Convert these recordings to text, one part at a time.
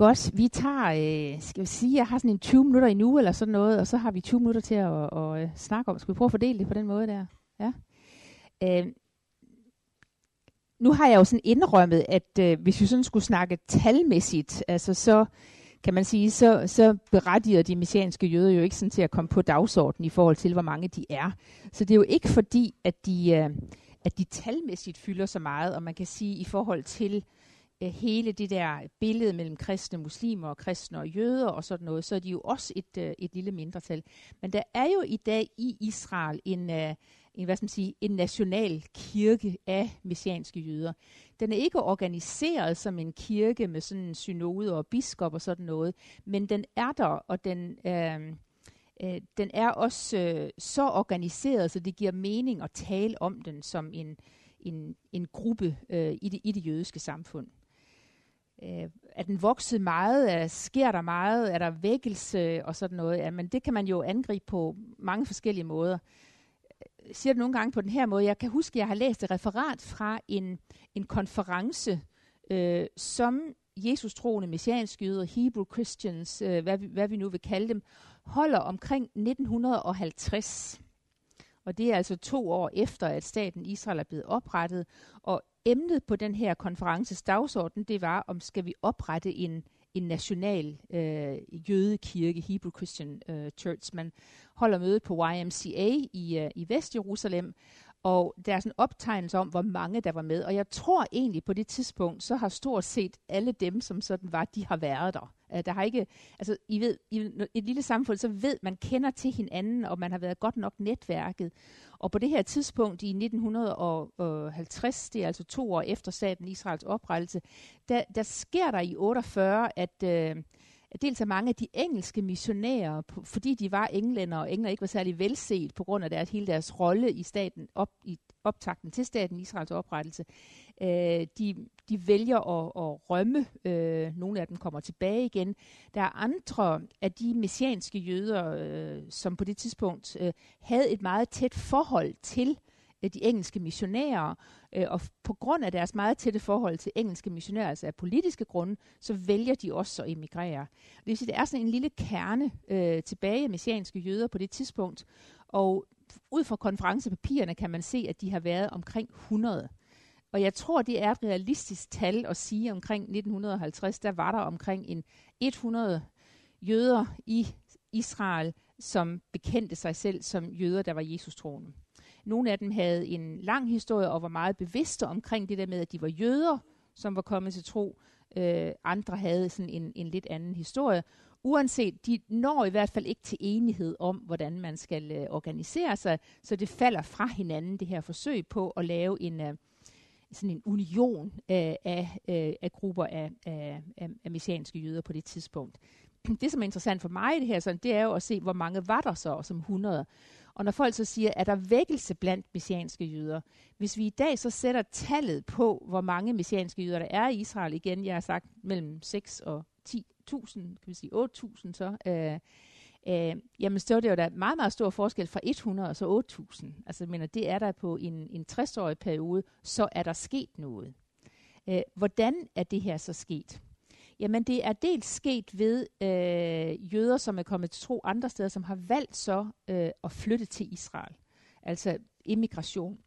Godt, vi tager, øh, skal vi sige, jeg har sådan en 20 minutter i nu eller sådan noget, og så har vi 20 minutter til at, at, at, at snakke om. Skal vi prøve at fordele det på den måde der? Ja. Øh, nu har jeg jo sådan indrømmet, at øh, hvis vi sådan skulle snakke talmæssigt, altså så kan man sige, så, så berettiger de messianske jøder jo ikke sådan til at komme på dagsordenen i forhold til, hvor mange de er. Så det er jo ikke fordi, at de, øh, at de talmæssigt fylder så meget, og man kan sige i forhold til øh, Øh, hele det der billede mellem kristne muslimer og kristne og jøder og sådan noget, så er de jo også et, øh, et lille mindretal. Men der er jo i dag i Israel en, øh, en, hvad skal man sige, en national kirke af messianske jøder. Den er ikke organiseret som en kirke med sådan en synode og biskop og sådan noget, men den er der, og den, øh, øh, den er også øh, så organiseret, så det giver mening at tale om den som en, en, en gruppe øh, i, det, i det jødiske samfund. Øh, er den vokset meget? Er, sker der meget? Er der vækkelse og sådan noget? Ja, men det kan man jo angribe på mange forskellige måder øh, siger det nogle gange på den her måde. Jeg kan huske, at jeg har læst et referat fra en, en konference, øh, som Jesus troende messianske jøder, Hebrew Christians, øh, hvad, vi, hvad vi nu vil kalde dem, holder omkring 1950. Og det er altså to år efter, at staten Israel er blevet oprettet. Og emnet på den her konferences dagsorden, det var, om skal vi oprette en, en national øh, jødekirke, Hebrew Christian øh, Church. Man holder møde på YMCA i, øh, i Vestjerusalem, og der er sådan en optegnelse om, hvor mange der var med. Og jeg tror egentlig på det tidspunkt, så har stort set alle dem, som sådan var, de har været der. Øh, der har ikke, altså I ved, i et lille samfund, så ved man kender til hinanden, og man har været godt nok netværket. Og på det her tidspunkt i 1950, det er altså to år efter staten Israels oprettelse, der, der sker der i 48, at Øh, dels af mange af de engelske missionærer, fordi de var englænder, og englænder ikke var særlig velset på grund af deres, hele deres rolle i staten, op, i optakten til staten Israels oprettelse, øh, de, de vælger at, at rømme. Øh, nogle af dem kommer tilbage igen. Der er andre af de messianske jøder, øh, som på det tidspunkt øh, havde et meget tæt forhold til Øh, de engelske missionærer, øh, og på grund af deres meget tætte forhold til engelske missionærer, altså af politiske grunde, så vælger de også at emigrere. Det vil sige, der er sådan en lille kerne øh, tilbage af messianske jøder på det tidspunkt, og ud fra konferencepapirerne kan man se, at de har været omkring 100. Og jeg tror, det er et realistisk tal at sige, omkring 1950, der var der omkring en 100 jøder i Israel, som bekendte sig selv som jøder, der var Jesus troende. Nogle af dem havde en lang historie og var meget bevidste omkring det der med, at de var jøder, som var kommet til tro. Øh, andre havde sådan en, en lidt anden historie. Uanset, de når i hvert fald ikke til enighed om, hvordan man skal øh, organisere sig, så det falder fra hinanden, det her forsøg på at lave en, øh, sådan en union øh, af, øh, af grupper af, af, af, af messianske jøder på det tidspunkt. Det, som er interessant for mig i det her, sådan, det er jo at se, hvor mange var der så som 100. Og når folk så siger, er der vækkelse blandt messianske jøder? Hvis vi i dag så sætter tallet på, hvor mange messianske jøder der er i Israel, igen, jeg har sagt mellem 6 og 10.000, kan vi sige 8.000 så, øh, øh, jamen så er det jo da meget, meget stor forskel fra 100 og så 8.000. Altså mener, det er der på en, en 60-årig periode, så er der sket noget. Øh, hvordan er det her så sket? Jamen det er dels sket ved øh, jøder, som er kommet til tro andre steder, som har valgt så øh, at flytte til Israel. Altså immigration.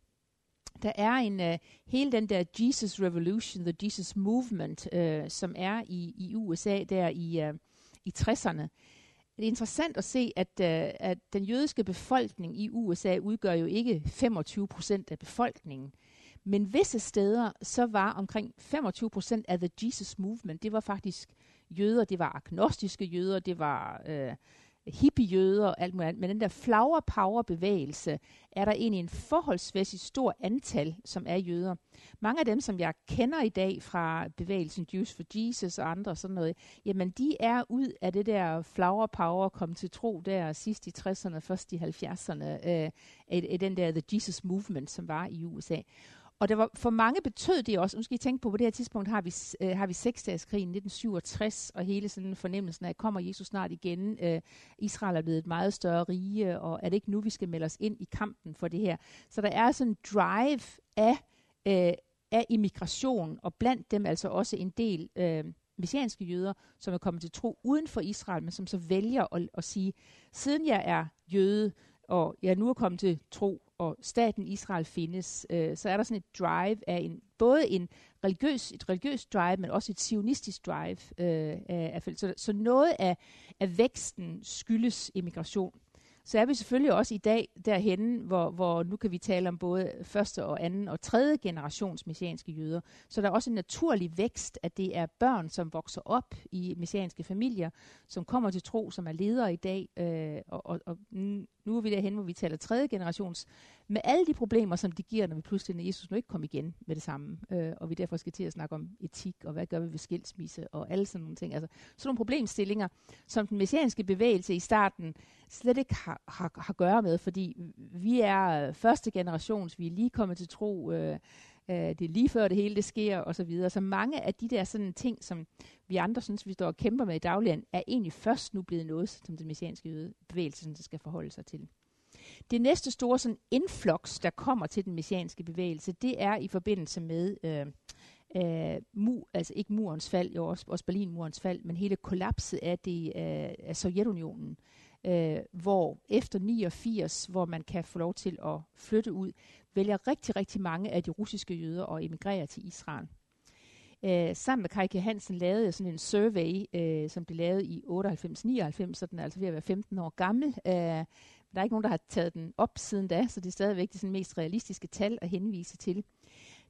Der er en øh, hele den der Jesus Revolution, the Jesus Movement, øh, som er i, i USA der i, øh, i 60'erne. Det er interessant at se, at, øh, at den jødiske befolkning i USA udgør jo ikke 25 procent af befolkningen. Men visse steder, så var omkring 25 procent af The Jesus Movement, det var faktisk jøder, det var agnostiske jøder, det var øh, hippie-jøder og alt muligt Men den der flower power bevægelse, er der egentlig en forholdsvis stor antal, som er jøder. Mange af dem, som jeg kender i dag fra bevægelsen Jews for Jesus og andre sådan noget, jamen de er ud af det der flower power, kom til tro der sidst i 60'erne, først i 70'erne, øh, af, af den der The Jesus Movement, som var i USA. Og det var, for mange betød det også, nu skal I tænke på, på det her tidspunkt har vi, øh, har vi seksdageskrigen 1967, og hele sådan fornemmelsen af, at kommer Jesus snart igen, øh, Israel er blevet et meget større rige, og er det ikke nu, vi skal melde os ind i kampen for det her? Så der er sådan en drive af, øh, af immigration, og blandt dem altså også en del øh, messianske jøder, som er kommet til tro uden for Israel, men som så vælger at, at sige, siden jeg er jøde, og jeg nu er kommet til tro, og staten Israel findes, øh, så er der sådan et drive af en, både en religiøs, et religiøst drive, men også et sionistisk drive. Øh, af, så, så noget af, af væksten skyldes immigration så er vi selvfølgelig også i dag derhen, hvor, hvor nu kan vi tale om både første og anden og tredje generations messianske jøder. Så der er også en naturlig vækst, at det er børn, som vokser op i messianske familier, som kommer til tro, som er ledere i dag. Øh, og, og, og nu er vi derhen, hvor vi taler tredje generations, med alle de problemer, som det giver, når vi pludselig, når Jesus nu ikke kommer igen med det samme, øh, og vi derfor skal til at snakke om etik, og hvad gør vi ved skilsmisse, og alle sådan nogle ting. Altså sådan nogle problemstillinger, som den messianske bevægelse i starten slet ikke har, har, har at gøre med, fordi vi er første generations, vi er lige kommet til tro, øh, øh, det er lige før det hele det sker, og så videre. Så mange af de der sådan ting, som vi andre synes, vi står og kæmper med i dagligdagen, er egentlig først nu blevet noget, som den messianske bevægelse sådan, skal forholde sig til. Det næste store sådan influx, der kommer til den messianske bevægelse, det er i forbindelse med øh, øh, mu, altså ikke murens fald, jo også, også Berlinmurens fald, men hele kollapset af, det, øh, af Sovjetunionen, øh, hvor efter 89, hvor man kan få lov til at flytte ud, vælger rigtig, rigtig mange af de russiske jøder at emigrere til Israel. Øh, sammen med Kajke Hansen lavede jeg sådan en survey, øh, som blev lavet i 98-99, så den er altså ved at være 15 år gammel. Øh, der er ikke nogen, der har taget den op siden da, så det er stadigvæk det sådan mest realistiske tal at henvise til.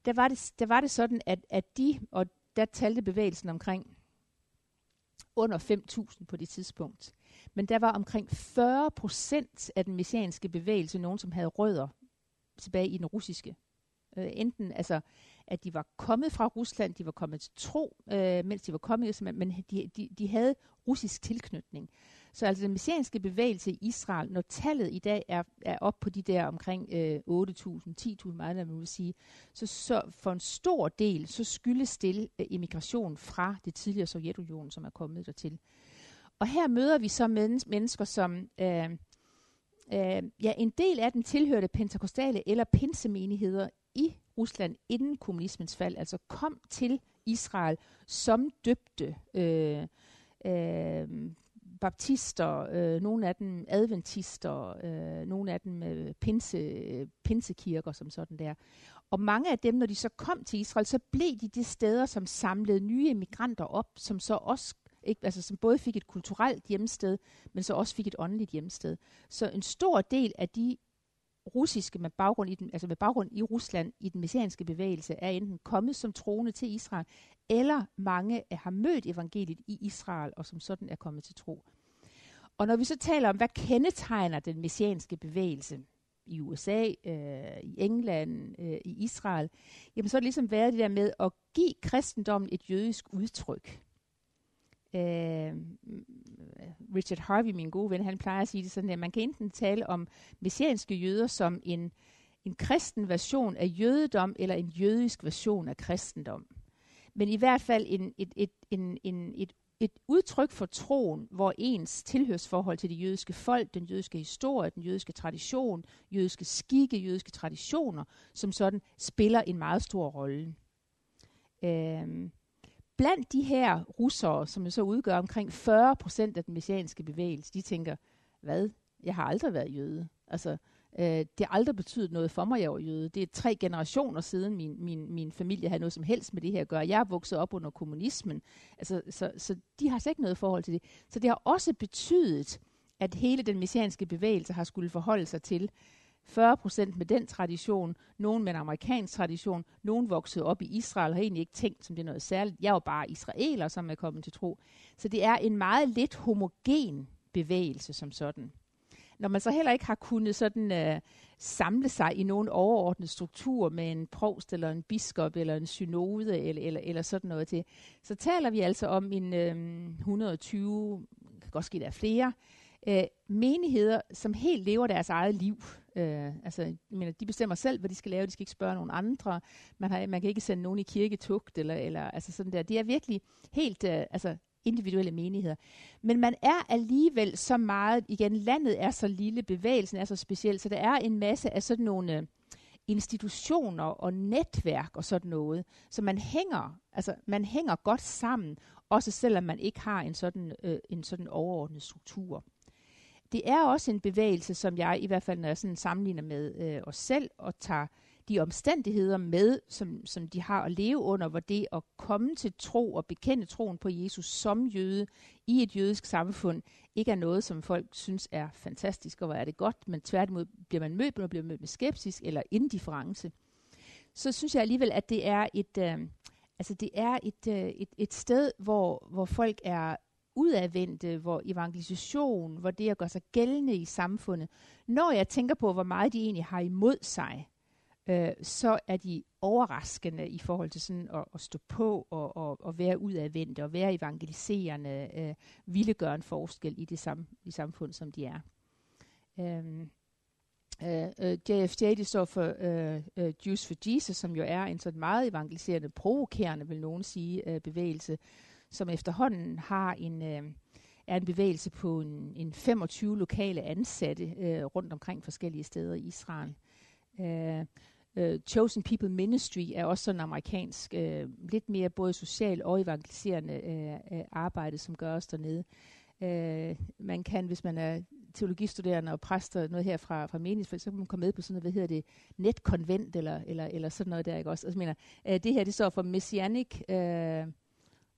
Der var det, der var det sådan, at, at de, og der talte bevægelsen omkring under 5.000 på det tidspunkt. Men der var omkring 40 procent af den messianske bevægelse nogen, som havde rødder tilbage i den russiske. Øh, enten altså, at de var kommet fra Rusland, de var kommet til tro, øh, mens de var kommet, men de, de, de havde russisk tilknytning. Så altså den messianske bevægelse i Israel, når tallet i dag er, er op på de der omkring øh, 8.000, 10.000, meget man vil sige, så, så for en stor del, så skyldes det øh, immigration fra det tidligere Sovjetunionen, som er kommet dertil. Og her møder vi så men- mennesker, som... Øh, øh, ja, en del af dem tilhørte pentakostale eller pinsemenigheder i Rusland inden kommunismens fald, altså kom til Israel som døbte øh, øh, baptister, øh, nogle af dem adventister, øh, nogle af dem øh, pinse, pinsekirker som sådan der. Og mange af dem, når de så kom til Israel, så blev de de steder, som samlede nye emigranter op, som så også ikke, altså som både fik et kulturelt hjemsted, men så også fik et åndeligt hjemsted. Så en stor del af de russiske med baggrund i den, altså med baggrund i Rusland i den messianske bevægelse er enten kommet som troende til Israel, eller mange har mødt evangeliet i Israel og som sådan er kommet til tro. Og når vi så taler om, hvad kendetegner den messianske bevægelse i USA, øh, i England, øh, i Israel, jamen så har det ligesom været det der med at give kristendommen et jødisk udtryk. Øh, Richard Harvey, min gode ven, han plejer at sige det sådan, at man kan enten tale om messianske jøder som en, en kristen version af jødedom, eller en jødisk version af kristendom. Men i hvert fald en, et, et, en, en, et et udtryk for troen, hvor ens tilhørsforhold til det jødiske folk, den jødiske historie, den jødiske tradition, jødiske skikke, jødiske traditioner, som sådan spiller en meget stor rolle. Øh, blandt de her russere, som jo så udgør omkring 40 procent af den messianske bevægelse, de tænker, hvad? Jeg har aldrig været jøde. Altså, Øh, det har aldrig betydet noget for mig, jeg var jøde. Det er tre generationer siden, min, min, min familie havde noget som helst med det her at gøre. Jeg er vokset op under kommunismen. Altså, så, så de har slet ikke noget forhold til det. Så det har også betydet, at hele den messianske bevægelse har skulle forholde sig til 40 procent med den tradition, nogen med en amerikansk tradition, nogen voksede op i Israel og har egentlig ikke tænkt som det er noget særligt. Jeg er jo bare israeler, som er kommet til tro. Så det er en meget lidt homogen bevægelse som sådan når man så heller ikke har kunnet sådan øh, samle sig i nogen overordnet struktur med en provst eller en biskop eller en synode eller, eller, eller sådan noget til, så taler vi altså om en øh, 120, kan godt ske der er flere, øh, menigheder, som helt lever deres eget liv. Øh, altså, men de bestemmer selv, hvad de skal lave. De skal ikke spørge nogen andre. Man, har, man kan ikke sende nogen i kirketugt eller, eller altså sådan der. Det er virkelig helt øh, altså, individuelle menigheder. Men man er alligevel så meget, igen, landet er så lille, bevægelsen er så speciel, så der er en masse af sådan nogle øh, institutioner og netværk og sådan noget. Så man hænger, altså man hænger godt sammen, også selvom man ikke har en sådan, øh, en sådan overordnet struktur. Det er også en bevægelse, som jeg i hvert fald, når jeg sådan sammenligner med øh, os selv og tager de omstændigheder med, som, som de har at leve under, hvor det at komme til tro og bekende troen på Jesus som jøde i et jødisk samfund, ikke er noget, som folk synes er fantastisk, og hvor er det godt, men tværtimod bliver man mødt, og bliver mødt med skepsis eller indifference. Så synes jeg alligevel, at det er et, øh, altså det er et, øh, et, et sted, hvor, hvor folk er udadvendte, hvor evangelisation, hvor det at gøre sig gældende i samfundet. Når jeg tænker på, hvor meget de egentlig har imod sig, øh, så er de overraskende i forhold til sådan at, at stå på og, og, og være udadvendte og være evangeliserende, øh, ville gøre en forskel i det sam, i samfund, som de er. Øhm, øh, øh, um, Uh, uh, JFJ, det står for uh, uh, Jews for Jesus, som jo er en sådan meget evangeliserende, provokerende, vil nogen sige, uh, bevægelse, som efterhånden har en, øh, er en bevægelse på en, en 25 lokale ansatte øh, rundt omkring forskellige steder i Israel. Øh, Uh, Chosen People Ministry er også sådan amerikansk, uh, lidt mere både social og evangeliserende uh, uh, arbejde, som gøres dernede. Uh, man kan, hvis man er teologistuderende og præster noget her fra, fra menighedsfelt, så kan man komme med på sådan noget, hvad hedder det, netkonvent eller, eller, eller sådan noget der, ikke også? Altså, mener, uh, det her, det står for Messianic uh,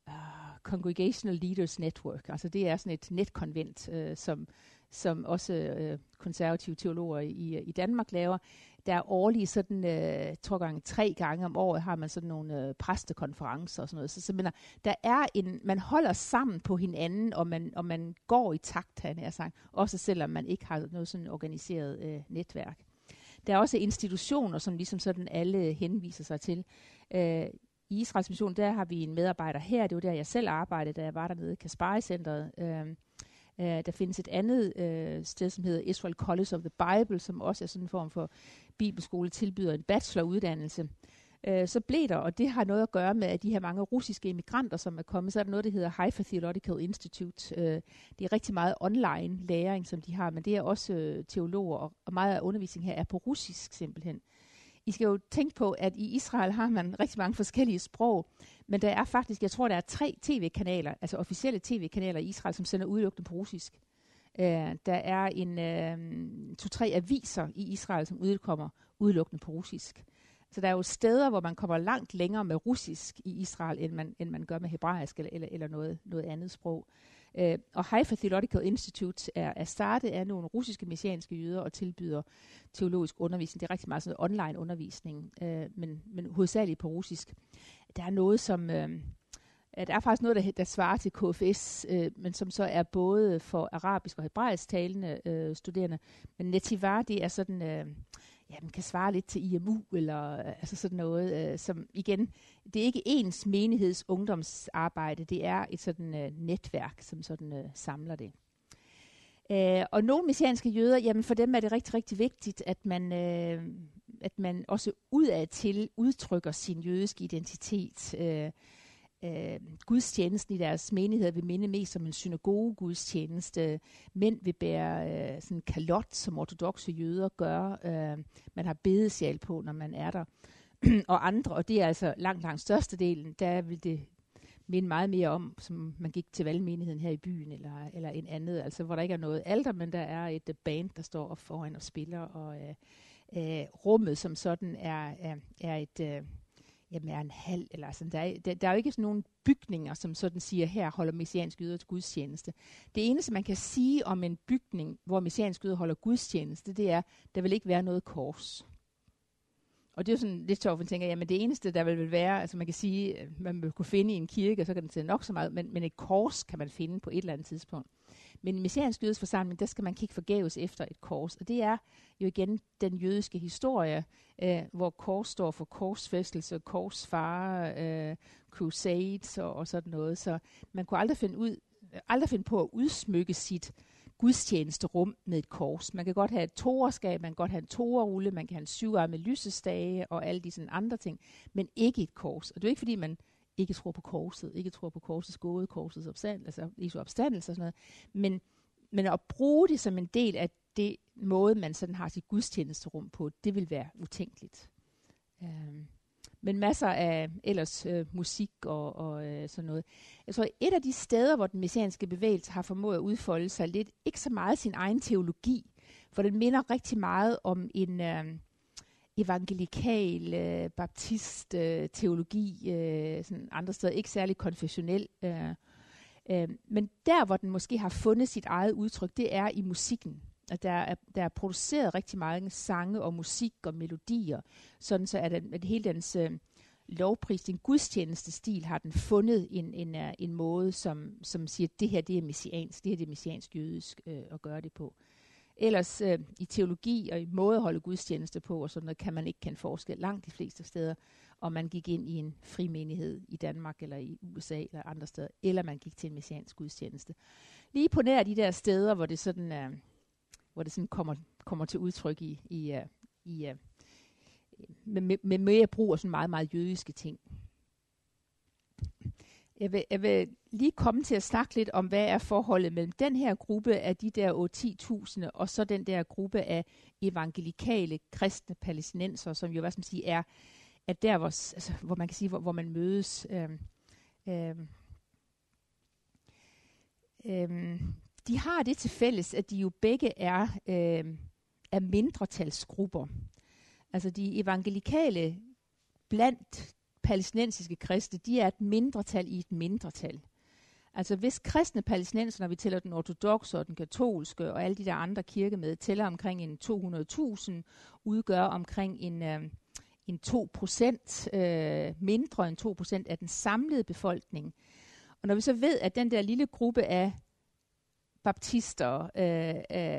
uh, Congregational Leaders Network. Altså det er sådan et netkonvent, øh, som, som også øh, konservative teologer i, i Danmark laver der er årlige sådan, øh, tror gange tre gange om året, har man sådan nogle øh, præstekonferencer og sådan noget. Så, så mener, øh, der er en, man holder sammen på hinanden, og man, og man går i takt, han er sagt, også selvom man ikke har noget sådan organiseret øh, netværk. Der er også institutioner, som ligesom sådan alle henviser sig til. Øh, i Israels Mission, der har vi en medarbejder her, det var der, jeg selv arbejdede, da jeg var dernede i Kaspari-centret. Øhm, øh, Uh, der findes et andet uh, sted, som hedder Israel College of the Bible, som også er sådan en form for bibelskole, tilbyder en bacheloruddannelse. Uh, så blev der, og det har noget at gøre med, at de her mange russiske immigranter, som er kommet, så er der noget, der hedder Haifa Theological Institute. Øh, det er rigtig meget online læring, som de har, men det er også øh, teologer, og, og meget af undervisningen her er på russisk simpelthen. I skal jo tænke på, at i Israel har man rigtig mange forskellige sprog, men der er faktisk, jeg tror, der er tre tv-kanaler, altså officielle tv-kanaler i Israel, som sender udelukkende på russisk. Øh, der er en øh, to-tre aviser i Israel, som udkommer udelukkende på russisk. Så der er jo steder, hvor man kommer langt længere med russisk i Israel, end man, end man gør med hebraisk eller, eller, eller noget, noget andet sprog. Øh, og Haifa Theological Institute er, er startet af nogle russiske messianske jøder og tilbyder teologisk undervisning. Det er rigtig meget sådan online undervisning, øh, men, men hovedsageligt på russisk der er noget, som... Øh, der er faktisk noget, der, der svarer til KFS, øh, men som så er både for arabisk og hebraisk talende øh, studerende. Men Netivar, det er sådan, øh, jamen, kan svare lidt til IMU, eller øh, altså sådan noget, øh, som igen, det er ikke ens menigheds ungdomsarbejde, det er et sådan øh, netværk, som sådan øh, samler det. Øh, og nogle messianske jøder, jamen for dem er det rigtig, rigtig vigtigt, at man, øh, at man også udad til udtrykker sin jødiske identitet. Øh, øh, gudstjenesten i deres menighed vil minde mest om en synagoge-gudstjeneste. Mænd vil bære øh, sådan en kalot, som ortodoxe jøder gør. Øh, man har bedesjal på, når man er der. og andre, og det er altså langt, langt størstedelen, der vil det minde meget mere om, som man gik til valgmenigheden her i byen, eller, eller en andet, altså hvor der ikke er noget alder, men der er et øh, band, der står op foran og spiller, og øh, øh, rummet som sådan er, er, er et... Øh, jamen er en halv, eller sådan. Der er, der, der er jo ikke sådan nogen bygninger, som sådan siger, her holder messiansk yder til gudstjeneste. Det eneste, man kan sige om en bygning, hvor messiansk yder holder gudstjeneste, det er, der vil ikke være noget kors. Og det er jo sådan lidt sjovt, at man tænker, jamen det eneste, der vil være, altså man kan sige, øh, man vil kunne finde i en kirke, og så kan den til nok så meget, men, men et kors kan man finde på et eller andet tidspunkt. Men i Messiansk jødisk forsamling, der skal man kigge forgæves efter et kors. Og det er jo igen den jødiske historie, øh, hvor kors står for korsfæstelse, korsfare, øh, crusades og, og sådan noget. Så man kunne aldrig finde, ud, aldrig finde på at udsmykke sit gudstjeneste rum med et kors. Man kan godt have et toerskab, man kan godt have en toerrulle, man kan have en syvarmet lysestage og alle de sådan andre ting, men ikke et kors. Og det er jo ikke fordi, man ikke tror på korset, ikke tror på korsets gåde, korsets opstandelse, altså Jesu opstandelse og sådan noget, men, men at bruge det som en del af det måde, man sådan har sit gudstjenesterum på, det vil være utænkeligt. Øh, men masser af ellers øh, musik og, og øh, sådan noget. Jeg tror, et af de steder, hvor den messianske bevægelse har formået at udfolde sig lidt, ikke så meget sin egen teologi, for den minder rigtig meget om en øh, evangelikal øh, baptist øh, teologi, øh, sådan andre steder, ikke særlig konfessionel. Øh, øh, men der, hvor den måske har fundet sit eget udtryk, det er i musikken at der er, der er produceret rigtig mange sange og musik og melodier, sådan så at, at hele dens øh, lovprisning, gudstjeneste stil, har den fundet en, en, øh, en, måde, som, som siger, at det her det er messiansk, det her det er messiansk jødisk øh, at gøre det på. Ellers øh, i teologi og i måde at holde gudstjeneste på, og sådan noget, kan man ikke kende forskel langt de fleste steder, om man gik ind i en fri menighed i Danmark eller i USA eller andre steder, eller man gik til en messiansk gudstjeneste. Lige på nær de der steder, hvor det sådan er, øh, hvor det sådan kommer, kommer til udtryk i, i, uh, i uh, med, med, med mere brug af sådan meget, meget jødiske ting. Jeg vil, jeg vil lige komme til at snakke lidt om, hvad er forholdet mellem den her gruppe af de der 10.000 og så den der gruppe af evangelikale kristne palæstinenser, som jo, hvad skal man sige, er, er der, hvor, altså, hvor man kan sige, hvor, hvor man mødes. Øhm, øhm, øhm, de har det til fælles, at de jo begge er, øh, er mindretalsgrupper. Altså de evangelikale blandt palæstinensiske kristne, de er et mindretal i et mindretal. Altså hvis kristne palæstinenser, når vi tæller den ortodoxe og den katolske og alle de der andre kirke med, tæller omkring en 200.000, udgør omkring en, øh, en 2% øh, mindre end 2% af den samlede befolkning. Og når vi så ved, at den der lille gruppe af baptister, øh,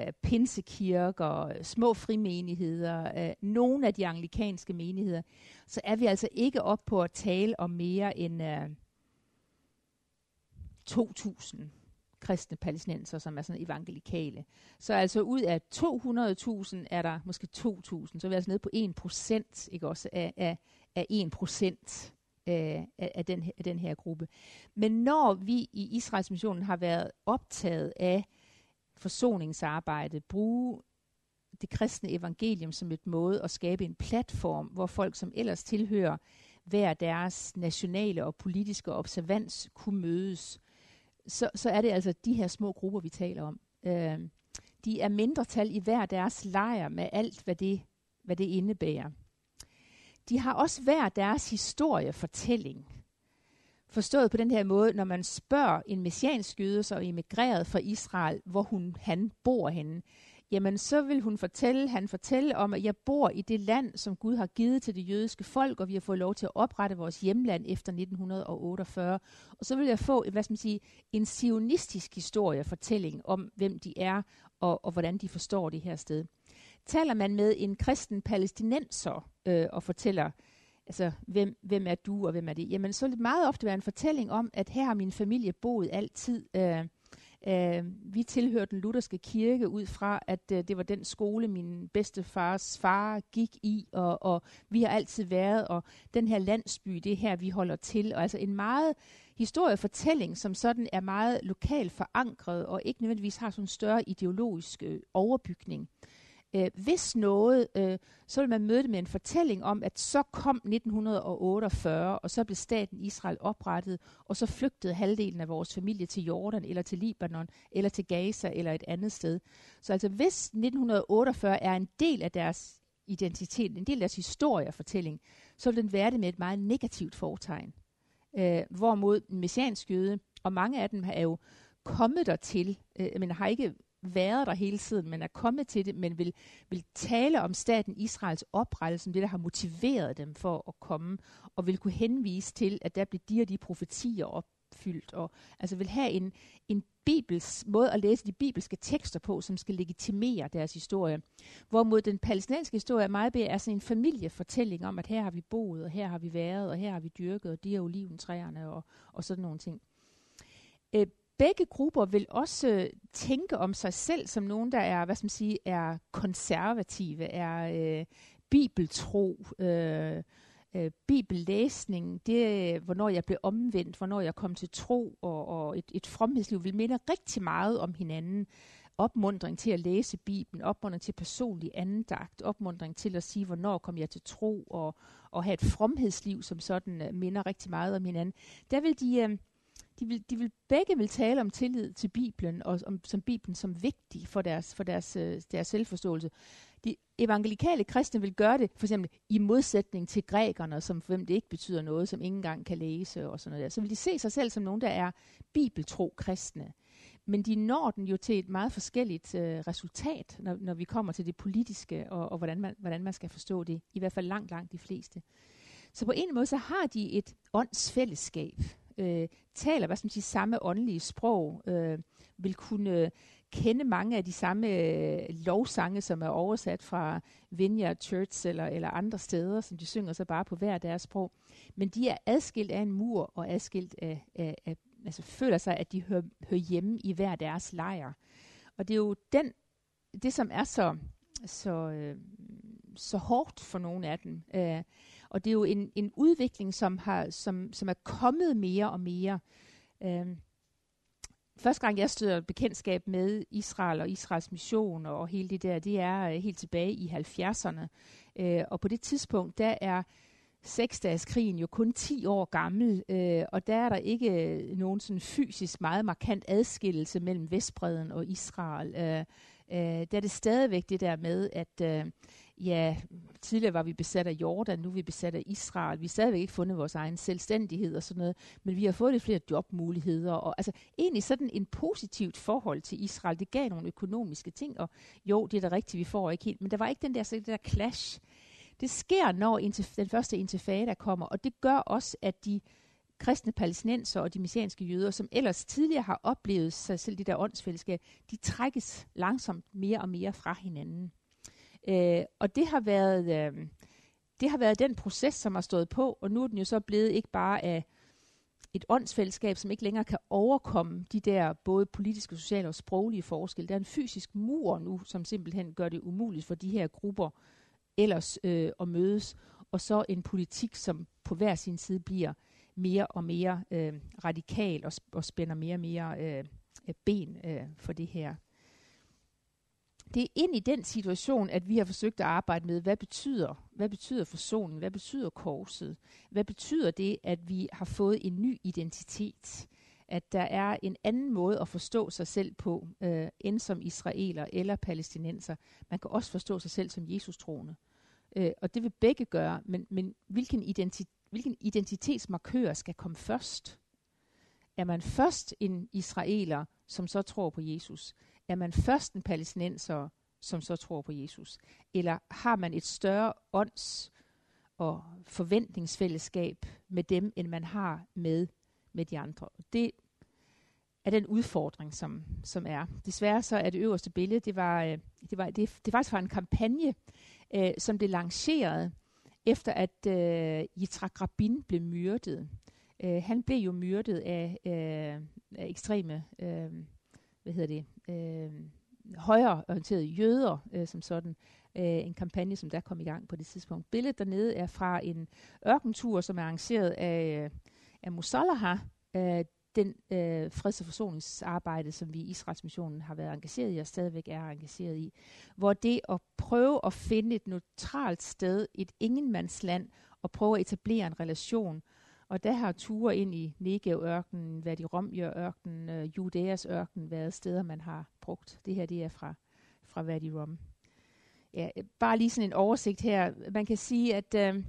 øh, pinsekirker, små frimenigheder, øh, nogle af de anglikanske menigheder, så er vi altså ikke op på at tale om mere end øh, 2.000 kristne palæstinenser, som er sådan evangelikale. Så altså ud af 200.000 er der måske 2.000, så er vi altså nede på 1 procent, ikke også, af, af, af 1 procent øh, af, den, af den her gruppe. Men når vi i Israels missionen har været optaget af forsoningsarbejde, bruge det kristne evangelium som et måde at skabe en platform, hvor folk, som ellers tilhører hver deres nationale og politiske observans, kunne mødes, så, så er det altså de her små grupper, vi taler om. Øh, de er mindretal i hver deres lejr med alt, hvad det, hvad det indebærer de har også hver deres historiefortælling. Forstået på den her måde, når man spørger en messiansk jøde, som er emigreret fra Israel, hvor hun, han bor henne, jamen så vil hun fortælle, han fortælle om, at jeg bor i det land, som Gud har givet til det jødiske folk, og vi har fået lov til at oprette vores hjemland efter 1948. Og så vil jeg få, hvad skal man sige, en sionistisk historiefortælling om, hvem de er, og, og hvordan de forstår det her sted taler man med en kristen palæstinenser øh, og fortæller, altså, hvem, hvem er du og hvem er det? Jamen, så vil det meget ofte være en fortælling om, at her har min familie boet altid. Øh, øh, vi tilhører den lutherske kirke ud fra, at øh, det var den skole, min bedstefars far gik i, og, og vi har altid været, og den her landsby, det er her, vi holder til. Og altså en meget historiefortælling, som sådan er meget lokalt forankret, og ikke nødvendigvis har sådan en større ideologisk øh, overbygning. Øh, hvis noget, øh, så vil man møde det med en fortælling om, at så kom 1948, og så blev staten Israel oprettet, og så flygtede halvdelen af vores familie til Jordan, eller til Libanon, eller til Gaza, eller et andet sted. Så altså hvis 1948 er en del af deres identitet, en del af deres historie og fortælling, så vil den være det med et meget negativt fortegn. Øh, hvorimod messiansk jøde, og mange af dem er jo kommet dertil, øh, men har ikke været der hele tiden, men er kommet til det, men vil, vil tale om staten Israels oprettelse, som det, der har motiveret dem for at komme, og vil kunne henvise til, at der bliver de og de profetier opfyldt, og altså vil have en, en bibels måde at læse de bibelske tekster på, som skal legitimere deres historie. Hvorimod den palæstinensiske historie er meget bedre er sådan en familiefortælling om, at her har vi boet, og her har vi været, og her har vi dyrket, og de er oliventræerne, og, og sådan nogle ting. Øh, begge grupper vil også øh, tænke om sig selv som nogen, der er, hvad skal man sige, er konservative, er øh, bibeltro, øh, øh, bibellæsning, det øh, hvornår jeg blev omvendt, hvornår jeg kom til tro, og, og et, et fromhedsliv vil minde rigtig meget om hinanden. opmundring til at læse Bibelen, opmundring til personlig andagt, opmundring til at sige, hvornår kom jeg til tro, og, og have et fromhedsliv, som sådan øh, minder rigtig meget om hinanden. Der vil de, Øh, de, vil, de vil begge vil tale om tillid til Bibelen, og om, som Bibelen som vigtig for deres, for deres, øh, deres selvforståelse. De evangelikale kristne vil gøre det, for eksempel i modsætning til grækerne, som for hvem det ikke betyder noget, som ingen engang kan læse og sådan noget der. Så vil de se sig selv som nogen, der er bibeltro kristne. Men de når den jo til et meget forskelligt øh, resultat, når, når vi kommer til det politiske, og, og hvordan, man, hvordan man skal forstå det. I hvert fald langt, langt de fleste. Så på en måde, så har de et åndsfællesskab, øh, taler hvad skal man sige, samme åndelige sprog, øh, vil kunne øh, kende mange af de samme øh, lovsange, som er oversat fra Vineyard Church eller, eller andre steder, som de synger så bare på hver deres sprog. Men de er adskilt af en mur og adskilt af, af, af altså føler sig, at de hører, hører hjemme i hver deres lejr. Og det er jo den, det, som er så, så, øh, så hårdt for nogle af dem. Øh, og det er jo en, en udvikling, som, har, som, som er kommet mere og mere. Øhm, første gang, jeg støder bekendtskab med Israel og Israels mission og, og hele det der, det er øh, helt tilbage i 70'erne. Øh, og på det tidspunkt, der er seksdageskrigen jo kun 10 år gammel, øh, og der er der ikke øh, nogen sådan fysisk meget markant adskillelse mellem Vestbreden og Israel. Øh, øh, der er det stadigvæk det der med, at øh, ja, tidligere var vi besat af Jordan, nu er vi besat af Israel. Vi har stadigvæk ikke fundet vores egen selvstændighed og sådan noget, men vi har fået lidt flere jobmuligheder. Og, altså egentlig sådan en positivt forhold til Israel. Det gav nogle økonomiske ting, og jo, det er da rigtigt, vi får ikke helt, men der var ikke den der, så det der clash det sker, når den første intifada kommer, og det gør også, at de kristne palæstinenser og de messianske jøder, som ellers tidligere har oplevet sig selv, det der åndsfællesskab, de trækkes langsomt mere og mere fra hinanden. Øh, og det har været... Øh, det har været den proces, som har stået på, og nu er den jo så blevet ikke bare af et åndsfællesskab, som ikke længere kan overkomme de der både politiske, sociale og sproglige forskelle. Der er en fysisk mur nu, som simpelthen gør det umuligt for de her grupper ellers øh, at mødes, og så en politik, som på hver sin side bliver mere og mere øh, radikal og, og spænder mere og mere øh, øh ben øh, for det her. Det er ind i den situation, at vi har forsøgt at arbejde med, hvad betyder, hvad betyder forsoning, hvad betyder korset, hvad betyder det, at vi har fået en ny identitet, at der er en anden måde at forstå sig selv på, øh, end som israeler eller palæstinenser. Man kan også forstå sig selv som Jesus-troende. Øh, og det vil begge gøre, men, men hvilken, identi- hvilken identitetsmarkør skal komme først? Er man først en israeler, som så tror på Jesus? Er man først en palæstinenser, som så tror på Jesus? Eller har man et større ånds- og forventningsfællesskab med dem, end man har med, med de andre? Det er den udfordring, som, som er. Desværre så er det øverste billede, det var, øh, det var, det, det faktisk var en kampagne, øh, som blev lanceret efter at øh, Yitzhak Rabin blev myrdet. Øh, han blev jo myrdet af, øh, af ekstreme, øh, hvad hedder det, øh, højreorienterede jøder øh, som sådan. Øh, en kampagne, som der kom i gang på det tidspunkt. Billedet dernede er fra en ørkentur, som er arrangeret af, øh, af Musallaha, øh, den øh, freds- og forsoningsarbejde, som vi i Israels missionen har været engageret i og stadigvæk er engageret i, hvor det at prøve at finde et neutralt sted, et ingenmandsland, og prøve at etablere en relation, og der har ture ind i Negev-ørkenen, været i Romjør-ørkenen, øh, Judæas ørken været steder, man har brugt. Det her det er fra, fra Vadi Rom. Ja, bare lige sådan en oversigt her. Man kan sige, at øh,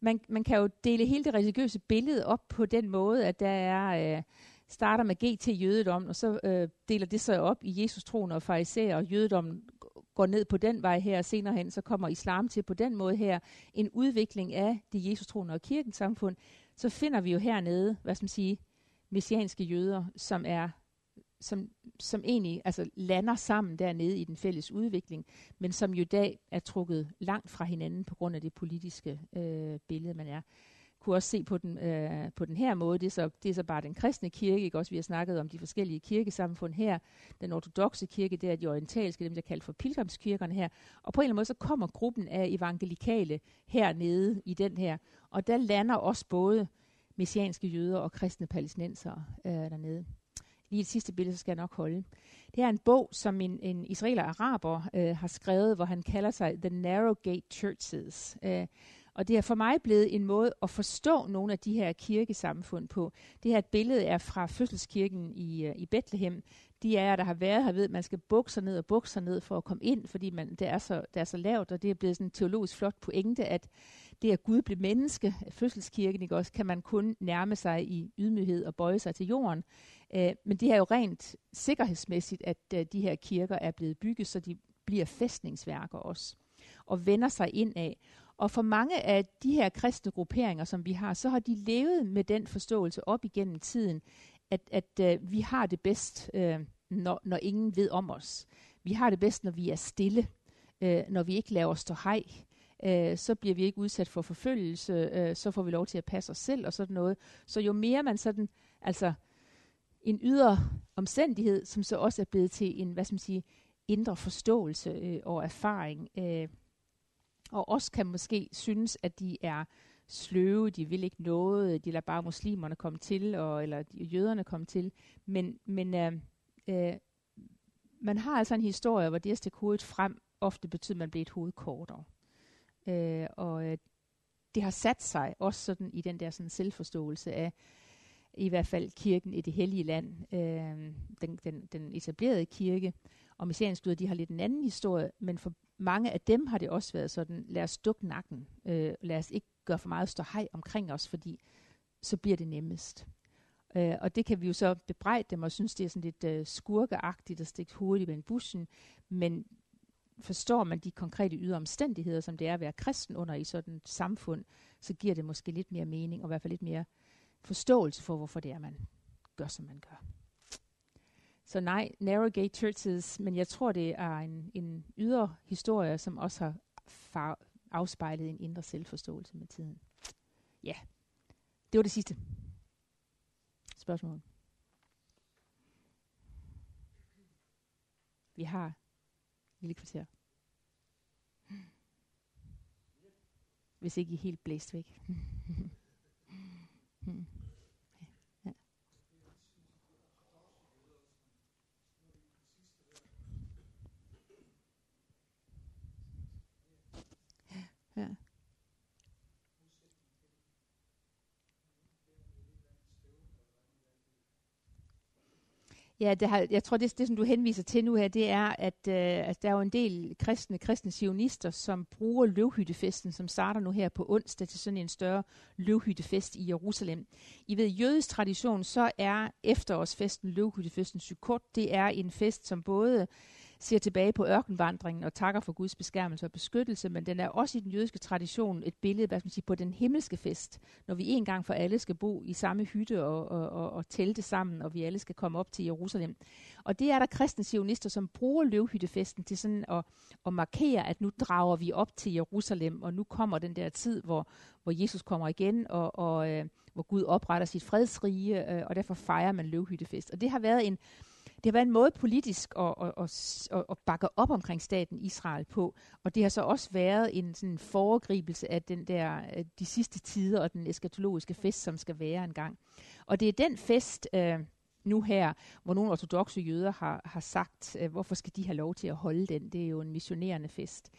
man, man kan jo dele hele det religiøse billede op på den måde, at der er... Øh, starter med GT jødedom, og så øh, deler det sig op i Jesus troen og farisæer, og jødedommen går ned på den vej her, og senere hen så kommer islam til på den måde her, en udvikling af det Jesus troende og kirkens samfund, så finder vi jo hernede, hvad skal man sige, messianske jøder, som er som, som egentlig altså, lander sammen dernede i den fælles udvikling, men som jo i dag er trukket langt fra hinanden på grund af det politiske øh, billede, man er. Kunne også se på den, øh, på den her måde, det er, så, det er så bare den kristne kirke, ikke? også vi har snakket om de forskellige kirkesamfund her, den ortodoxe kirke, det er de orientalske, dem der kaldt for pilgrimskirkerne her, og på en eller anden måde så kommer gruppen af evangelikale hernede i den her, og der lander også både messianske jøder og kristne palæstinenser øh, dernede lige et sidste billede, så skal jeg nok holde. Det er en bog, som en, en israeler-araber øh, har skrevet, hvor han kalder sig The Narrow Gate Churches. Øh, og det er for mig blevet en måde at forstå nogle af de her kirkesamfund på. Det her billede er fra fødselskirken i, uh, i Bethlehem. De af jer, der har været her, ved, at man skal bukke sig ned og bukke sig ned for at komme ind, fordi man, det, er så, det er så lavt, og det er blevet sådan en teologisk flot pointe, at det at Gud blev menneske, fødselskirken, ikke også, kan man kun nærme sig i ydmyghed og bøje sig til jorden. Uh, men det er jo rent sikkerhedsmæssigt, at uh, de her kirker er blevet bygget, så de bliver fæstningsværker også, og vender sig ind af. Og for mange af de her kristne grupperinger, som vi har, så har de levet med den forståelse op igennem tiden, at, at øh, vi har det bedst, øh, når, når ingen ved om os. Vi har det bedst, når vi er stille, øh, når vi ikke laver stå hej. Øh, så bliver vi ikke udsat for forfølgelse, øh, så får vi lov til at passe os selv og sådan noget. Så jo mere man sådan, altså en ydre omstændighed, som så også er blevet til en, hvad skal man sige, indre forståelse øh, og erfaring, øh, og også kan måske synes, at de er sløve, de vil ikke noget, de lader bare muslimerne komme til, og, eller de, jøderne komme til. Men, men øh, øh, man har altså en historie, hvor det at stikke hovedet frem, ofte betyder, at man bliver et hoved kortere. Øh, og øh, det har sat sig også sådan i den der sådan selvforståelse af, i hvert fald kirken i det hellige land, øh, den, den, den etablerede kirke, og messianskyder, de har lidt en anden historie, men for mange af dem har det også været sådan, lad os dukke nakken, øh, lad os ikke gøre for meget hej omkring os, fordi så bliver det nemmest. Øh, og det kan vi jo så bebrejde dem, og synes, det er sådan lidt øh, skurkeagtigt at stikke hovedet i en bussen, men forstår man de konkrete ydre omstændigheder, som det er at være kristen under i sådan et samfund, så giver det måske lidt mere mening, og i hvert fald lidt mere forståelse for, hvorfor det er, man gør, som man gør. Så nej, narrow gate churches, men jeg tror, det er en, en ydre historie, som også har far, afspejlet en indre selvforståelse med tiden. Ja, det var det sidste spørgsmål. Vi har et lille kvarter. Hvis ikke I helt blæst væk. hmm. Ja. Ja, det har, jeg tror, det, det, som du henviser til nu her, det er, at, øh, at der er jo en del kristne, kristne sionister, som bruger løvhyttefesten, som starter nu her på onsdag, til sådan en større løvhyttefest i Jerusalem. I ved, jødisk tradition, så er efterårsfesten, løvhyttefesten, Sukkot, det er en fest, som både ser tilbage på ørkenvandringen og takker for Guds beskærmelse og beskyttelse, men den er også i den jødiske tradition et billede hvad skal man sige, på den himmelske fest, når vi en gang for alle skal bo i samme hytte og, og, og, og telte sammen, og vi alle skal komme op til Jerusalem. Og det er der kristne sionister, som bruger løvhyttefesten til sådan at, at markere, at nu drager vi op til Jerusalem, og nu kommer den der tid, hvor, hvor Jesus kommer igen, og, og øh, hvor Gud opretter sit fredsrige, øh, og derfor fejrer man løvhyttefest. Og det har været en det har været en måde politisk at, at, at, at bakke op omkring staten Israel på, og det har så også været en sådan foregribelse af den der, øh, de sidste tider og den eskatologiske fest, som skal være en gang. Og det er den fest, øh, nu her, hvor nogle ortodoxe jøder har, har sagt, øh, hvorfor skal de have lov til at holde den? Det er jo en missionerende fest.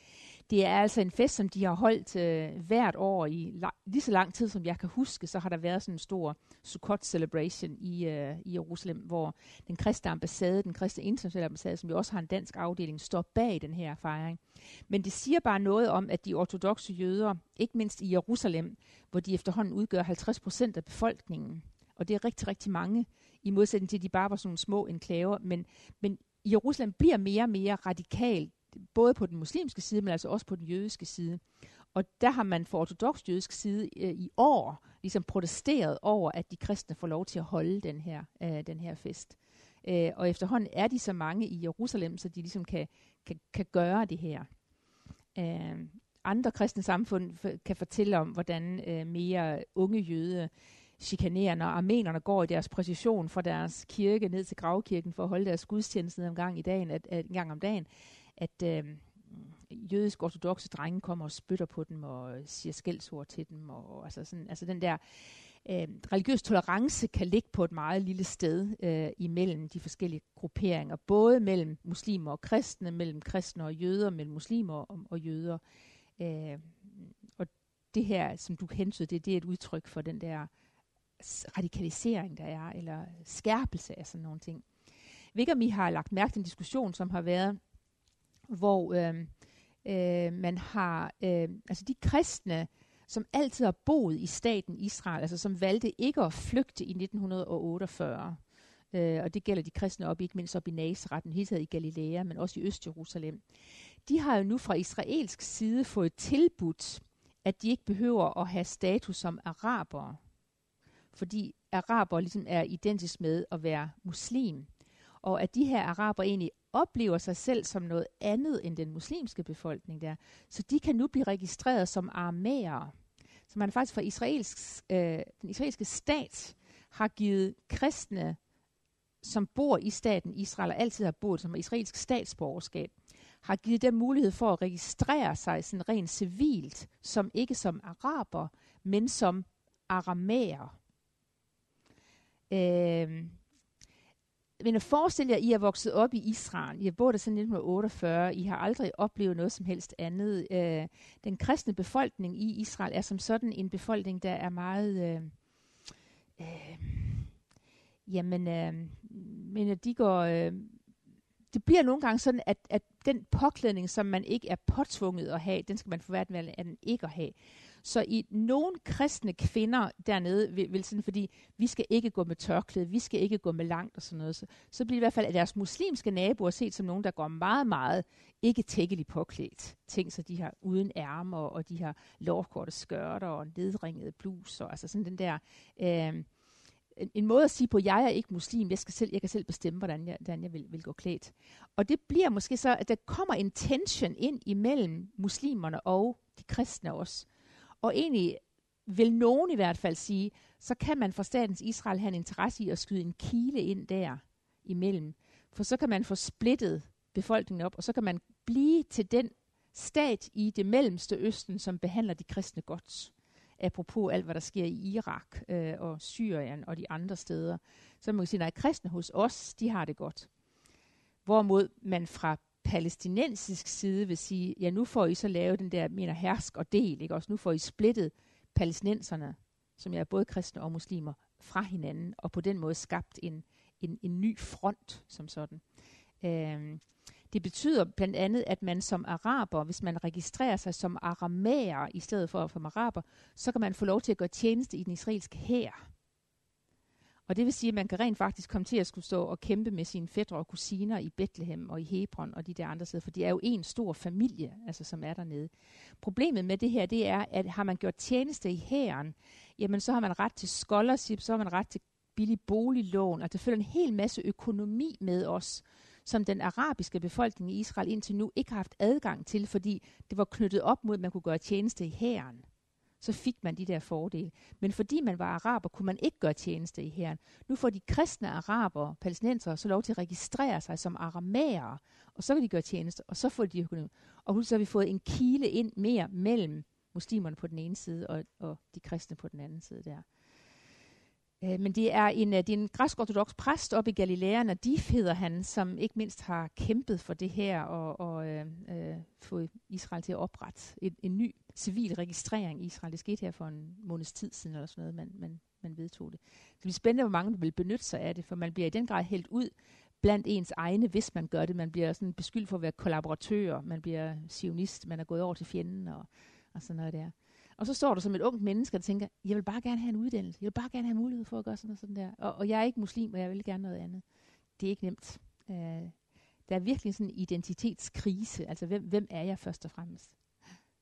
Det er altså en fest, som de har holdt øh, hvert år i la- lige så lang tid, som jeg kan huske, så har der været sådan en stor Sukkot celebration i, øh, i Jerusalem, hvor den kristne ambassade, den kristne internationale ambassade, som jo også har en dansk afdeling, står bag den her fejring. Men det siger bare noget om, at de ortodoxe jøder, ikke mindst i Jerusalem, hvor de efterhånden udgør 50 procent af befolkningen, og det er rigtig, rigtig mange, i modsætning til, at de bare var sådan nogle små enklaver, men, men Jerusalem bliver mere og mere radikal, både på den muslimske side, men altså også på den jødiske side. Og der har man for ortodox jødisk side øh, i år ligesom protesteret over, at de kristne får lov til at holde den her, øh, den her fest. Øh, og efterhånden er de så mange i Jerusalem, så de ligesom kan, kan, kan gøre det her. Øh, andre kristne samfund kan fortælle om, hvordan øh, mere unge jøde chikanerende, og armenerne går i deres præcision fra deres kirke ned til gravkirken for at holde deres gudstjeneste en gang, i dagen, at, at, en gang om dagen, at øh, jødisk ortodoxe drenge kommer og spytter på dem og øh, siger skældsord til dem. Og, og altså, sådan, altså den der øh, religiøs tolerance kan ligge på et meget lille sted øh, imellem de forskellige grupperinger, både mellem muslimer og kristne, mellem kristne og jøder, mellem muslimer og, og jøder. Øh, og det her, som du hentede, det, det er et udtryk for den der radikalisering, der er, eller skærpelse af sådan nogle ting. Jeg ved ikke, om I har lagt mærke til en diskussion, som har været, hvor øh, øh, man har, øh, altså de kristne, som altid har boet i staten Israel, altså som valgte ikke at flygte i 1948. Øh, og det gælder de kristne op, ikke mindst op i Nazareth, hele taget i Galilea, men også i Øst-Jerusalem. De har jo nu fra israelsk side fået tilbudt, at de ikke behøver at have status som arabere, fordi araber ligesom er identisk med at være muslim. Og at de her araber egentlig oplever sig selv som noget andet end den muslimske befolkning der. Så de kan nu blive registreret som armæere. Så man faktisk fra israelsk, øh, den israelske stat har givet kristne, som bor i staten Israel og altid har boet som israelsk statsborgerskab, har givet dem mulighed for at registrere sig sådan rent civilt, som ikke som araber, men som aramæer. Øh, men forestil jer, I er vokset op i Israel. I har boet der siden 1948. I har aldrig oplevet noget som helst andet. Øh, den kristne befolkning i Israel er som sådan en befolkning, der er meget... Øh, øh, jamen, øh, men de går... Øh, det bliver nogle gange sådan, at, at den påklædning, som man ikke er påtvunget at have, den skal man forvære den ikke at have. Så i nogle kristne kvinder dernede vil, vil sådan, fordi vi skal ikke gå med tørklæde, vi skal ikke gå med langt og sådan noget, så, så bliver i hvert fald at deres muslimske naboer set som nogen, der går meget, meget ikke tækkeligt påklædt. Ting, så de har uden ærmer, og de har lovkorte skørter og nedringede bluser, altså sådan den der... Øh, en, en måde at sige på, at jeg er ikke muslim, jeg, skal selv, jeg kan selv bestemme, hvordan jeg, hvordan jeg vil, vil gå klædt. Og det bliver måske så, at der kommer en tension ind imellem muslimerne og de kristne også. Og egentlig vil nogen i hvert fald sige, så kan man fra statens Israel have en interesse i at skyde en kile ind der imellem. For så kan man få splittet befolkningen op, og så kan man blive til den stat i det mellemste østen, som behandler de kristne godt. Apropos alt, hvad der sker i Irak øh, og Syrien og de andre steder. Så man kan sige, at kristne hos os, de har det godt. Hvorimod man fra palæstinensisk side vil sige, ja, nu får I så lavet den der, mener, hersk og del, ikke også? Nu får I splittet palæstinenserne, som er både kristne og muslimer, fra hinanden, og på den måde skabt en, en, en ny front som sådan. Øhm, det betyder blandt andet, at man som araber, hvis man registrerer sig som aramæer i stedet for som araber, så kan man få lov til at gøre tjeneste i den israelske hær. Og det vil sige, at man kan rent faktisk komme til at skulle stå og kæmpe med sine fædre og kusiner i Bethlehem og i Hebron og de der andre steder, for det er jo en stor familie, altså, som er dernede. Problemet med det her, det er, at har man gjort tjeneste i hæren, jamen så har man ret til scholarship, så har man ret til billig boliglån, og der følger en hel masse økonomi med os, som den arabiske befolkning i Israel indtil nu ikke har haft adgang til, fordi det var knyttet op mod, at man kunne gøre tjeneste i hæren så fik man de der fordele. Men fordi man var araber, kunne man ikke gøre tjeneste i herren. Nu får de kristne araber, palæstinenser, så lov til at registrere sig som aramæere, og så kan de gøre tjeneste, og så får de økonomi. Og så har vi fået en kile ind mere mellem muslimerne på den ene side, og, og de kristne på den anden side der. Øh, men det er en, øh, det er en græsk-ortodox præst op i Galilea, Nadif hedder han, som ikke mindst har kæmpet for det her og, og øh, øh, fået Israel til at oprette en, en ny civil registrering i Israel. Det skete her for en måneds tid siden eller sådan noget, man, man, man vedtog det. Det bliver spændende, hvor mange der vil benytte sig af det, for man bliver i den grad hældt ud blandt ens egne, hvis man gør det. Man bliver sådan beskyldt for at være kollaboratør, man bliver sionist, man er gået over til fjenden og, og sådan noget der. Og så står du som et ungt menneske og tænker, jeg vil bare gerne have en uddannelse. Jeg vil bare gerne have mulighed for at gøre sådan og sådan der. Og, og jeg er ikke muslim, og jeg vil gerne noget andet. Det er ikke nemt. Øh, der er virkelig sådan en identitetskrise. Altså, hvem, hvem er jeg først og fremmest,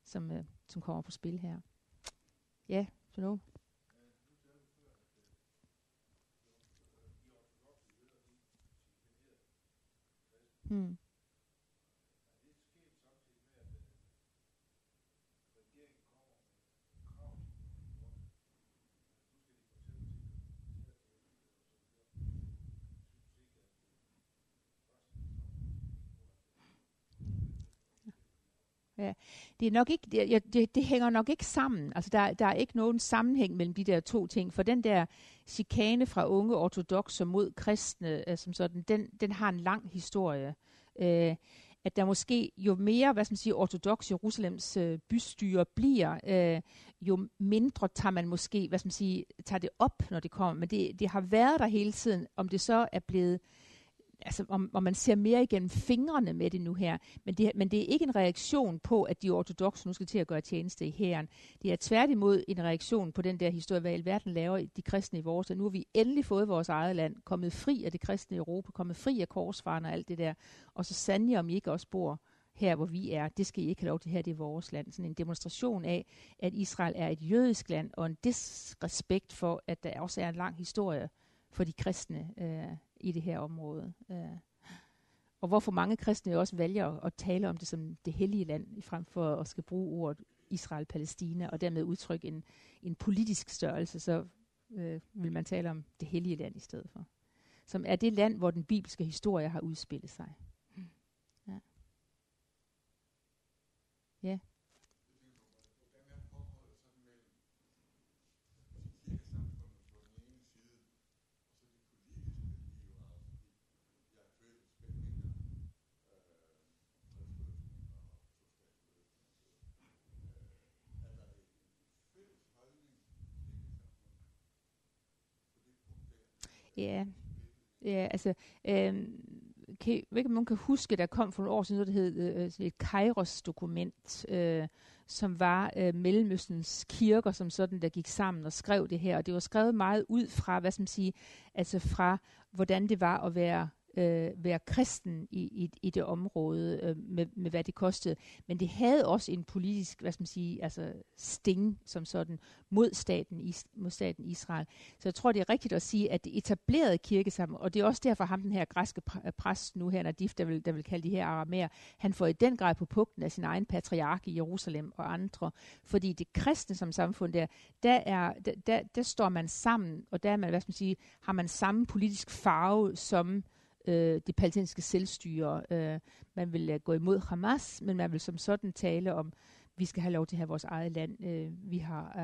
som, øh, som kommer på spil her. Ja, så nu. Hmm. Ja, det er nok ikke, det, det, det hænger nok ikke sammen. Altså der, der er ikke nogen sammenhæng mellem de der to ting, for den der chikane fra unge ortodoxer mod kristne, øh, som sådan, den, den har en lang historie. Øh, at der måske jo mere, hvad skal man sige, ortodox Jerusalems øh, bystyre bliver, øh, jo mindre tager man måske, hvad skal man sige, tager det op, når det kommer. Men det, det har været der hele tiden. Om det så er blevet altså, om, om man ser mere igennem fingrene med det nu her. Men det, men det er ikke en reaktion på, at de ortodoxe nu skal til at gøre tjeneste i hæren. Det er tværtimod en reaktion på den der historie, hvad alverden laver de kristne i vores. Og nu har vi endelig fået vores eget land, kommet fri af det kristne Europa, kommet fri af korsfaren og alt det der. Og så sandelig om I ikke også bor her, hvor vi er. Det skal I ikke have lov til her, det er vores land. Sådan en demonstration af, at Israel er et jødisk land, og en disrespekt for, at der også er en lang historie for de kristne øh, i det her område. Øh. Og hvorfor mange kristne også vælger at, at tale om det som det hellige land, frem for at skal bruge ordet Israel-Palæstina, og dermed udtrykke en, en politisk størrelse, så øh, vil man tale om det hellige land i stedet for. Som er det land, hvor den bibelske historie har udspillet sig. Ja. Ja. Ja, ja altså, øh, kan, jeg ved ikke, om nogen kan huske, der kom for nogle år siden noget, der hed øh, øh et Kairos-dokument, øh, som var øh, Mellemøstens kirker, som sådan, der gik sammen og skrev det her. Og det var skrevet meget ud fra, hvad skal man sige, altså fra, hvordan det var at være øh, være kristen i, i, i det område, øh, med, med hvad det kostede. Men det havde også en politisk, hvad skal man sige, altså sting som sådan mod staten, is, mod staten Israel. Så jeg tror, det er rigtigt at sige, at det etablerede kirkesamfund, og det er også derfor ham, den her græske øh, præst nu her, Nadif, der vil, der vil kalde de her aramæer, han får i den grad på pugten af sin egen patriark i Jerusalem og andre, fordi det kristne som samfund der, der, er, der, der, der står man sammen, og der er man, hvad skal man sige, har man samme politisk farve som øh, det palæstinensiske selvstyre. Øh, man vil øh, gå imod Hamas, men man vil som sådan tale om, vi skal have lov til at have vores eget land. Øh, vi har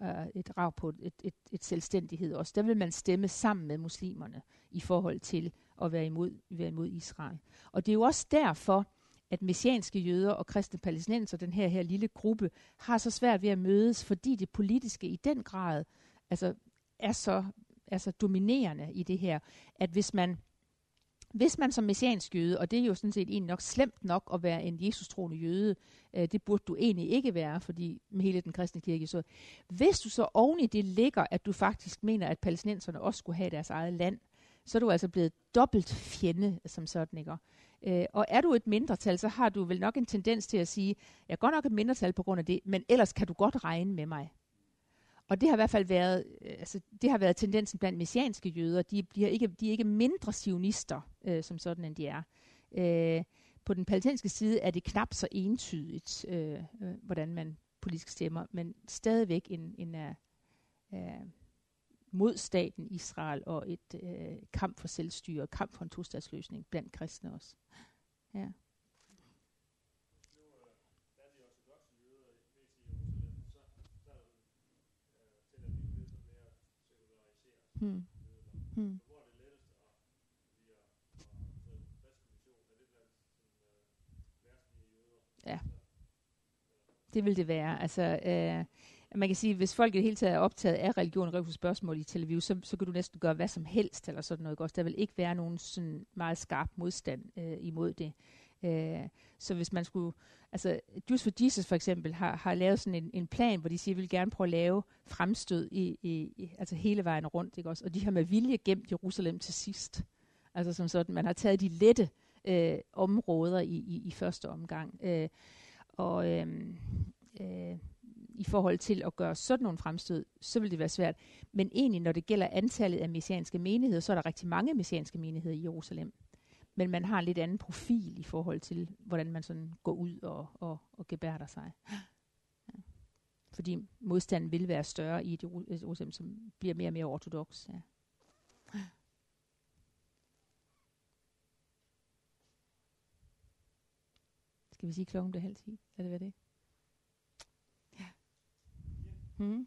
øh, øh et rav på et, et, et selvstændighed også. Der vil man stemme sammen med muslimerne i forhold til at være imod, være imod Israel. Og det er jo også derfor, at messianske jøder og kristne palæstinenser, den her, her lille gruppe, har så svært ved at mødes, fordi det politiske i den grad altså, er så altså dominerende i det her, at hvis man hvis man som messiansk jøde, og det er jo sådan set egentlig nok slemt nok at være en Jesus-troende jøde, øh, det burde du egentlig ikke være, fordi med hele den kristne kirke, så hvis du så oven i det ligger, at du faktisk mener, at palæstinenserne også skulle have deres eget land, så er du altså blevet dobbelt fjende som sådan, ikke? Øh, og er du et mindretal, så har du vel nok en tendens til at sige, jeg er godt nok et mindretal på grund af det, men ellers kan du godt regne med mig. Og det har i hvert fald været, øh, altså, det har været tendensen blandt messianske jøder. De, de, er, ikke, de er ikke mindre sionister, øh, som sådan end de er. Øh, på den palæstinensiske side er det knap så entydigt, øh, øh, hvordan man politisk stemmer, men stadigvæk en, en uh, uh, mod staten Israel og et uh, kamp for selvstyre, kamp for en tostatsløsning blandt kristne også. Ja. Hmm. Hmm. Ja, det vil det være. Altså, øh, man kan sige, hvis folk i det hele taget er optaget af religion og religiøse spørgsmål i television, så, så kan du næsten gøre hvad som helst, eller sådan noget. Også. Der vil ikke være nogen sådan meget skarp modstand øh, imod det. Øh, Øh, så hvis man skulle, altså Just for Jesus for eksempel har, har lavet sådan en, en plan, hvor de siger, at vi vil gerne prøve at lave fremstød i, i, i, altså hele vejen rundt, ikke også? Og de har med vilje gemt Jerusalem til sidst. Altså som sådan, man har taget de lette øh, områder i, i, i første omgang. Øh, og øh, øh, i forhold til at gøre sådan nogle fremstød, så vil det være svært. Men egentlig, når det gælder antallet af messianske menigheder, så er der rigtig mange messianske menigheder i Jerusalem men man har en lidt anden profil i forhold til, hvordan man sådan går ud og, og, og gebærder sig. Ja. Fordi modstanden vil være større i et Jerusalem, som bliver mere og mere ortodox. Ja. Skal vi sige klokken bliver halv ti? Er det hvad det? Ja. Hmm.